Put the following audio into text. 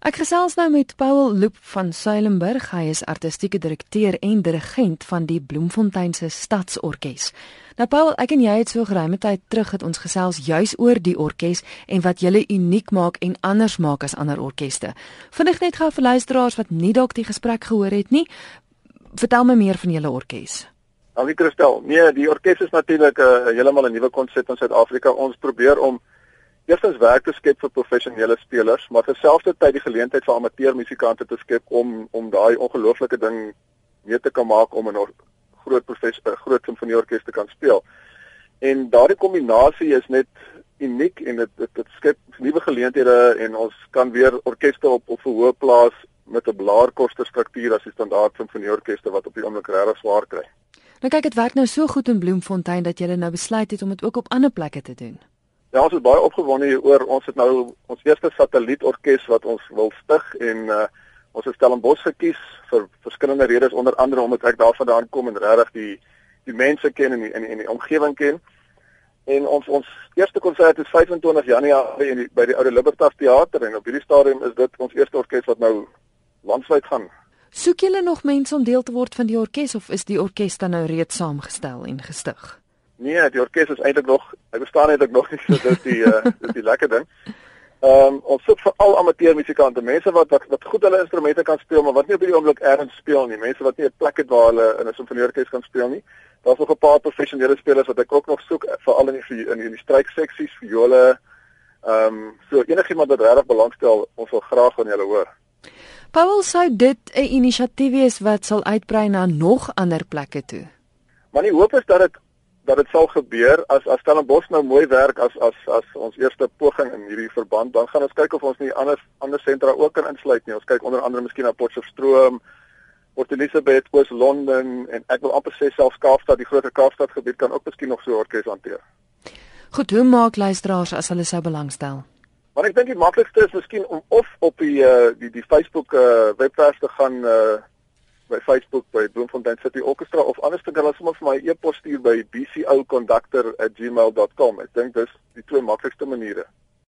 Ek gesels nou met Paul Loop van Suilenburg. Hy is artistieke direkteur en dirigent van die Bloemfontein se Stadsorkes. Nou Paul, ek en jy het so geruime tyd terug het ons gesels juis oor die orkes en wat julle uniek maak en anders maak as ander orkeste. Vinnig net gou vir luisteraars wat nie dalk die gesprek gehoor het nie, vertel my meer van julle orkes. Dankie Christel. Nee, die orkes is natuurlik 'n uh, heeltemal 'n nuwe konsep in Suid-Afrika. Ons probeer om eerstens werk te skep vir professionele spelers, maar terselfdertyd die geleentheid vir amateur musikante te skep om om daai ongelooflike ding mee te kan maak om 'n groot professionele groot simfonieorkes te kan speel. En daardie kombinasie is net uniek en dit dit skep nuwe geleenthede en ons kan weer orkeste op op hoë plaas met 'n blaarkoste struktuur as die standaard simfonieorkeste wat op die oomblik regtig swaar kry. Nou kyk, dit werk nou so goed in Bloemfontein dat jy nou besluit het om dit ook op ander plekke te doen. Ja, ons is baie opgewonde hieroor. Ons het nou ons eerste satellietorkes wat ons wil stig en uh ons het Stellenbosch gekies vir verskillende redes onder andere omdat ek daarvandaan kom en regtig die die mense ken en die, en, en die omgewing ken. En ons ons eerste konsert is 25 Januarie in die, by die Oude Libertas Theater en op hierdie stadium is dit ons eerste orkes wat nou landwyd gaan. Soek julle nog mense om deel te word van die orkes of is die orkes dan nou reeds saamgestel en gestig? Nee, die orkes is eintlik nog, ek verstaan eintlik nog nie so dis die uh dis die lekker ding. Ehm um, ons soek vir al amateur musikante, mense wat, wat wat goed hulle instrumente kan speel, maar wat nie op die oomblik erns speel nie, mense wat nie 'n plek het waar hulle in 'n simfonieorkes kan speel nie. Daar's nog 'n paar professionele spelers wat ek ook nog soek, veral in die in die, die strykseksies, viole. Ehm um, so enigiemand wat regtig belangstel, ons wil graag van julle hoor. Paul sou dit 'n inisiatief wees wat sal uitbrei na nog ander plekke toe. Maar die hoop is dat dit dat dit sal gebeur as as Stellenbosch nou mooi werk as as as ons eerste poging in hierdie verband, dan gaan ons kyk of ons nie ander ander sentra ook kan insluit nie. Ons kyk onder andere miskien na Potchefstroom, Port Elizabeth, Oos-London en ek wil amper sê selfs Kaapstad, die groter Kaapstad gebied kan ook miskien nog so 'n orkes hanteer. Goed, hoe maak luisteraars as hulle sou belangstel? Maar ek dink die maklikste is miskien om of op die uh, die die Facebook uh, webwerf te gaan uh, by Facebook by Bloemfontein City Orchestra of anders dan hulle sommer vir my e-pos stuur by bcoconductor@gmail.com. Ek dink dis die twee maklikste maniere.